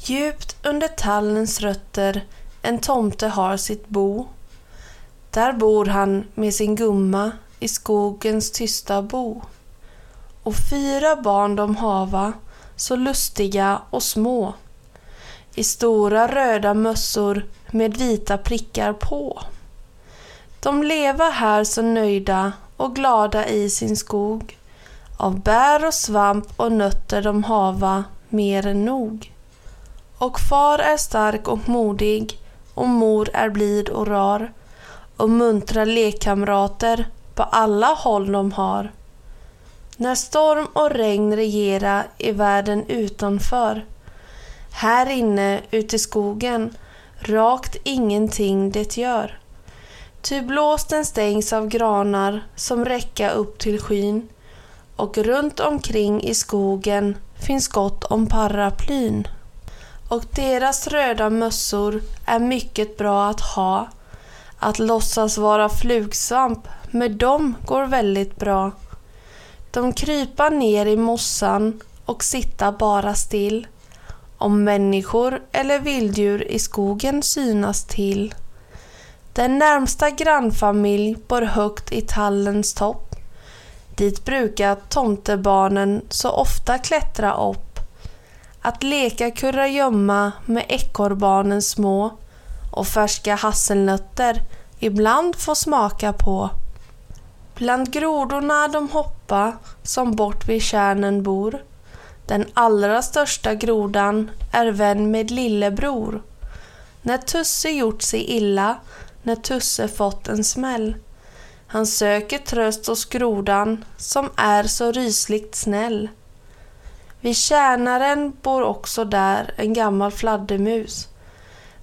Djupt under tallens rötter en tomte har sitt bo. Där bor han med sin gumma i skogens tysta bo. Och fyra barn de hava, så lustiga och små. I stora röda mössor med vita prickar på. De leva här så nöjda och glada i sin skog. Av bär och svamp och nötter de hava mer än nog. Och far är stark och modig och mor är blid och rar och muntra lekkamrater på alla håll de har. När storm och regn regera i världen utanför här inne ute i skogen rakt ingenting det gör. Ty blåsten stängs av granar som räcka upp till skyn och runt omkring i skogen finns gott om paraplyn och deras röda mössor är mycket bra att ha. Att låtsas vara flugsvamp, med dem går väldigt bra. De krypa ner i mossan och sitta bara still. Om människor eller vilddjur i skogen synas till. Den närmsta grannfamilj bor högt i tallens topp. Dit brukar tomtebarnen så ofta klättra upp att leka kurragömma med ekorrbarnen små och färska hasselnötter ibland få smaka på. Bland grodorna de hoppa som bort vid kärnen bor. Den allra största grodan är vän med lillebror. När Tusse gjort sig illa, när Tusse fått en smäll. Han söker tröst hos grodan som är så rysligt snäll. Vid tjänaren bor också där en gammal fladdermus.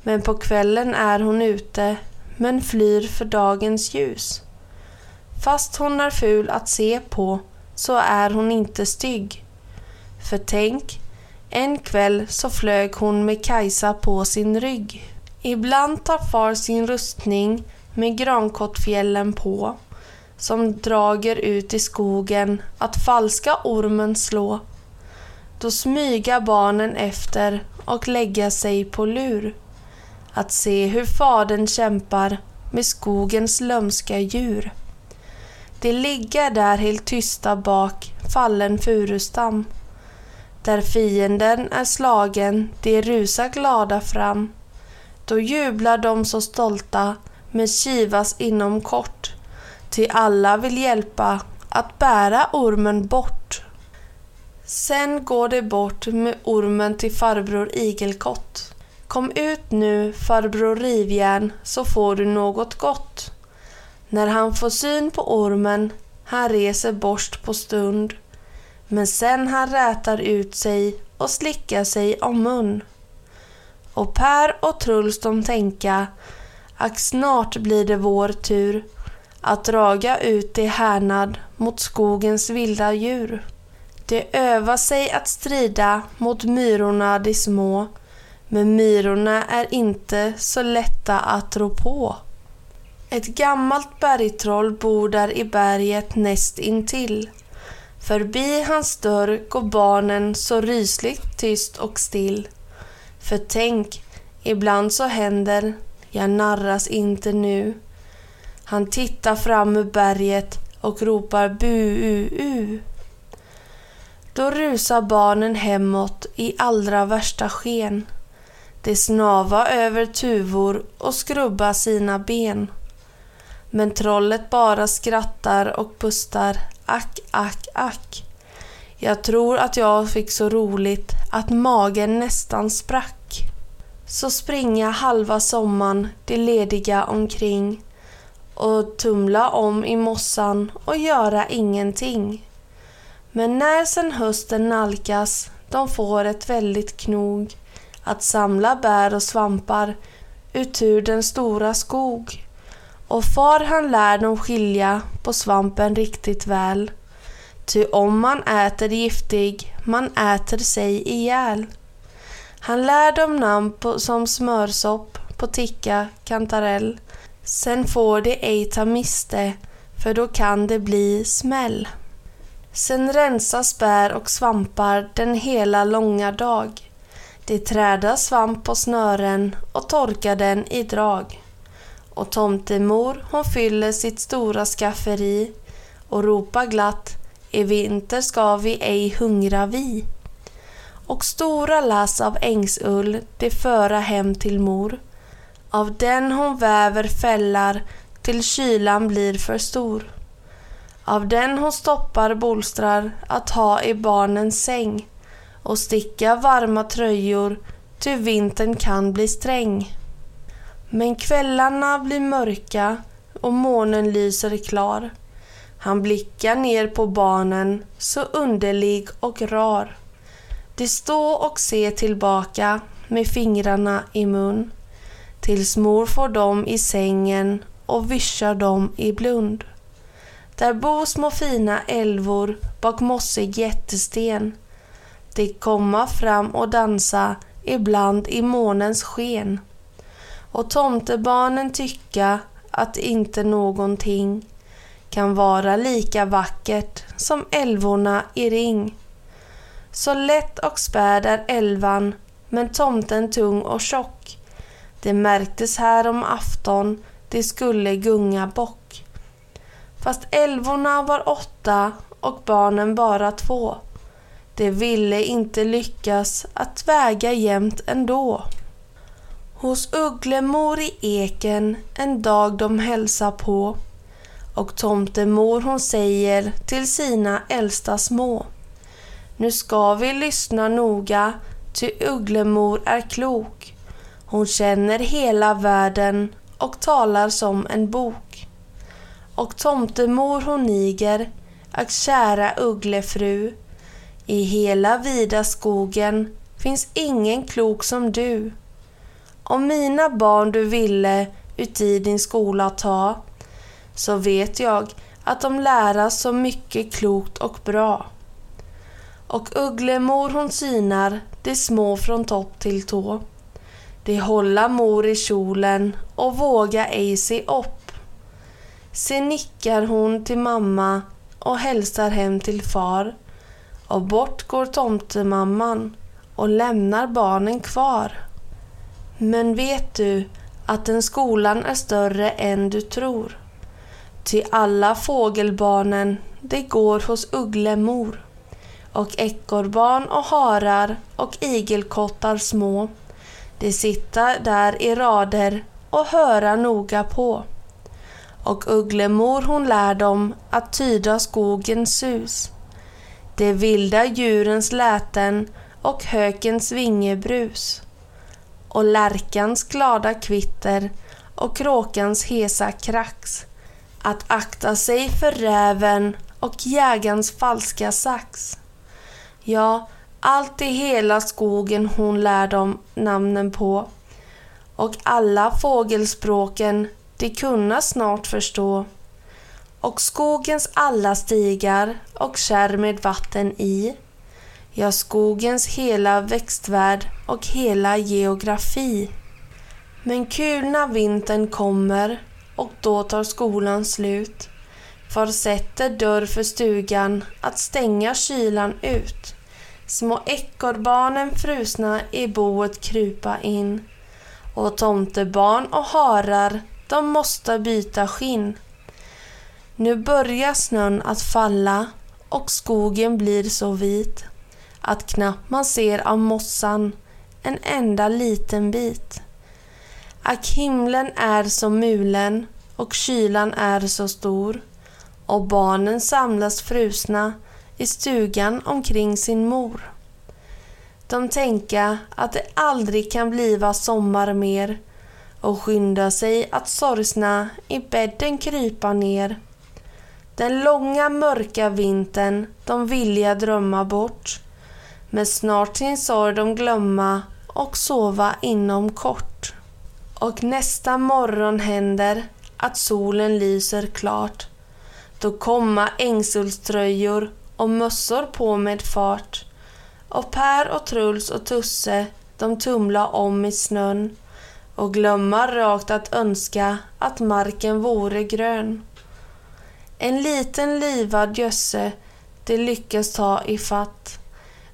Men på kvällen är hon ute, men flyr för dagens ljus. Fast hon är ful att se på, så är hon inte stygg. För tänk, en kväll så flög hon med Kajsa på sin rygg. Ibland tar far sin rustning med grankottfjällen på, som drager ut i skogen att falska ormen slå. Då smyga barnen efter och lägga sig på lur. Att se hur fadern kämpar med skogens lömska djur. De ligger där helt tysta bak fallen furustam. Där fienden är slagen, de rusar glada fram. Då jublar de så stolta, men kivas inom kort. Ty alla vill hjälpa att bära ormen bort. Sen går de bort med ormen till farbror Igelkott. Kom ut nu, farbror Rivjärn, så får du något gott. När han får syn på ormen, han reser borst på stund. Men sen han rätar ut sig och slickar sig om mun. Och Per och Truls de tänka, ack snart blir det vår tur att draga ut i härnad mot skogens vilda djur. De övar sig att strida mot myrorna de små, men myrorna är inte så lätta att rå på. Ett gammalt bergtroll bor där i berget näst intill. Förbi hans dörr går barnen så rysligt tyst och still. För tänk, ibland så händer, jag narras inte nu. Han tittar fram ur berget och ropar bu-u-u. Då rusar barnen hemåt i allra värsta sken. De snava över tuvor och skrubba sina ben. Men trollet bara skrattar och pustar ack, ack, ack. Jag tror att jag fick så roligt att magen nästan sprack. Så springa halva sommaren de lediga omkring och tumla om i mossan och göra ingenting. Men när sen hösten nalkas, de får ett väldigt knog att samla bär och svampar utur den stora skog. Och far han lär dem skilja på svampen riktigt väl. Ty om man äter giftig, man äter sig ihjäl. Han lär dem namn på, som smörsopp, på ticka, kantarell. Sen får de ej ta miste, för då kan det bli smäll. Sen rensas bär och svampar den hela långa dag. De träda svamp på snören och torkar den i drag. Och tomtemor hon fyller sitt stora skafferi och ropar glatt i vinter ska vi ej hungra vi. Och stora lass av ängsull de föra hem till mor. Av den hon väver fällar till kylan blir för stor. Av den hon stoppar bolstrar att ha i barnens säng och sticka varma tröjor, ty vintern kan bli sträng. Men kvällarna blir mörka och månen lyser klar. Han blickar ner på barnen, så underlig och rar. De står och ser tillbaka med fingrarna i mun. Tills mor får dem i sängen och vischar dem i blund. Där bor små fina älvor bak mossig jättesten. De komma fram och dansa ibland i månens sken. Och tomtebarnen tycka att inte någonting kan vara lika vackert som älvorna i ring. Så lätt och späd är älvan, men tomten tung och tjock. Det märktes här om afton, det skulle gunga bock. Fast älvorna var åtta och barnen bara två. Det ville inte lyckas att väga jämnt ändå. Hos Ugglemor i eken en dag de hälsar på och tomtemor hon säger till sina äldsta små. Nu ska vi lyssna noga, ty Ugglemor är klok. Hon känner hela världen och talar som en bok. Och tomtemor hon niger, ack kära Ugglefru, i hela vida skogen finns ingen klok som du. Om mina barn du ville uti din skola ta, så vet jag att de lära så mycket klokt och bra. Och Ugglemor hon synar de små från topp till tå. De hålla mor i kjolen och våga ej se upp. Sen nickar hon till mamma och hälsar hem till far. Och bort går tomtemamman och lämnar barnen kvar. Men vet du att den skolan är större än du tror? Ty alla fågelbarnen, det går hos Ugglemor och ekorrbarn och harar och igelkottar små. De sitter där i rader och höra noga på. Och Ugglemor hon lär dem att tyda skogens sus. De vilda djurens läten och hökens vingebrus. Och lärkans glada kvitter och kråkans hesa krax att akta sig för räven och jägarens falska sax. Ja, allt i hela skogen hon lär dem namnen på och alla fågelspråken de kunna snart förstå. Och skogens alla stigar och kärr med vatten i. Ja, skogens hela växtvärld och hela geografi. Men kulna vintern kommer och då tar skolan slut. Far sätter dörr för stugan att stänga kylan ut. Små ekorrbarnen frusna i boet krypa in. Och tomtebarn och harar, de måste byta skinn. Nu börjar snön att falla och skogen blir så vit att knappt man ser av mossan en enda liten bit. Ack himlen är så mulen och kylan är så stor och barnen samlas frusna i stugan omkring sin mor. De tänka att det aldrig kan bliva sommar mer och skynda sig att sorgsna i bädden krypa ner. Den långa mörka vintern de vilja drömma bort men snart sin sorg de glömma och sova inom kort. Och nästa morgon händer att solen lyser klart. Då komma ängsullströjor och mössor på med fart. Och Per och Truls och Tusse, de tumla om i snön och glömma rakt att önska att marken vore grön. En liten livad gösse de lyckas ta i fatt.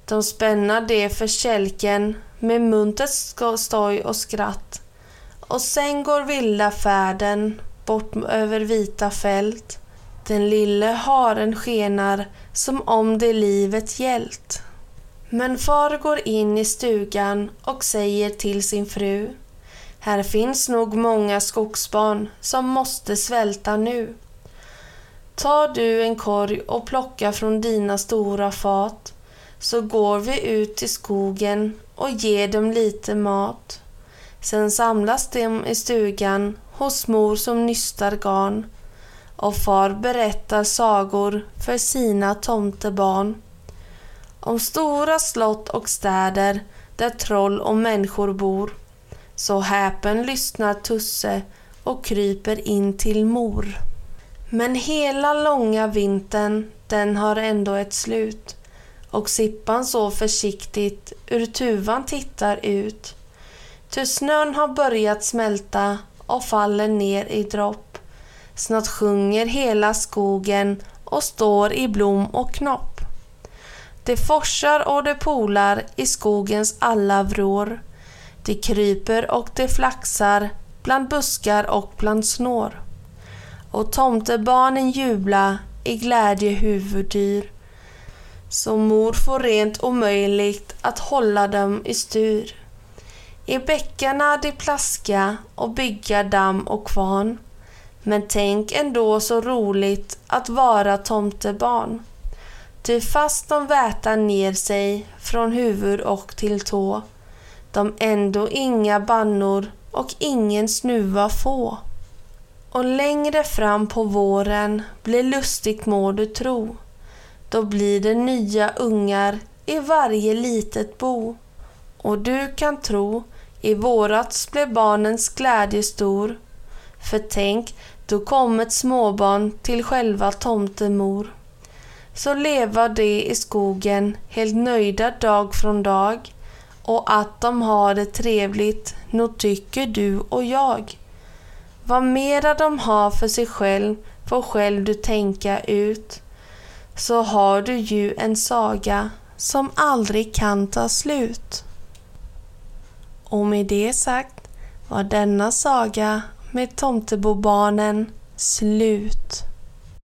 De spänna det för kälken med muntert stoj och skratt. Och sen går vilda färden bort över vita fält. Den lille haren skenar som om det livet gällt. Men far går in i stugan och säger till sin fru här finns nog många skogsbarn som måste svälta nu. Ta du en korg och plocka från dina stora fat så går vi ut till skogen och ger dem lite mat. Sen samlas de i stugan hos mor som nystar garn och far berättar sagor för sina tomtebarn. Om stora slott och städer där troll och människor bor. Så häpen lyssnar Tusse och kryper in till mor. Men hela långa vintern, den har ändå ett slut och Sippan så försiktigt ur tuvan tittar ut. Ty snön har börjat smälta och faller ner i dropp. Snart sjunger hela skogen och står i blom och knopp. Det forsar och det polar i skogens alla vrår. Det kryper och det flaxar bland buskar och bland snår. Och tomtebarnen jubla i glädje huvuddyr. Så mor får rent omöjligt att hålla dem i styr. I bäckarna de plaska och bygga damm och kvarn. Men tänk ändå så roligt att vara tomtebarn. Ty fast de vätar ner sig från huvud och till tå, de ändå inga bannor och ingen snuva få. Och längre fram på våren blir lustigt må du tro. Då blir det nya ungar i varje litet bo. Och du kan tro, i vårats blev barnens glädje stor. För tänk, då kom ett småbarn till själva tomtemor. Så leva de i skogen helt nöjda dag från dag och att de har det trevligt, nog tycker du och jag. Vad mera de har för sig själv får själv du tänka ut. Så har du ju en saga som aldrig kan ta slut. Och med det sagt var denna saga med Tomtebobarnen slut.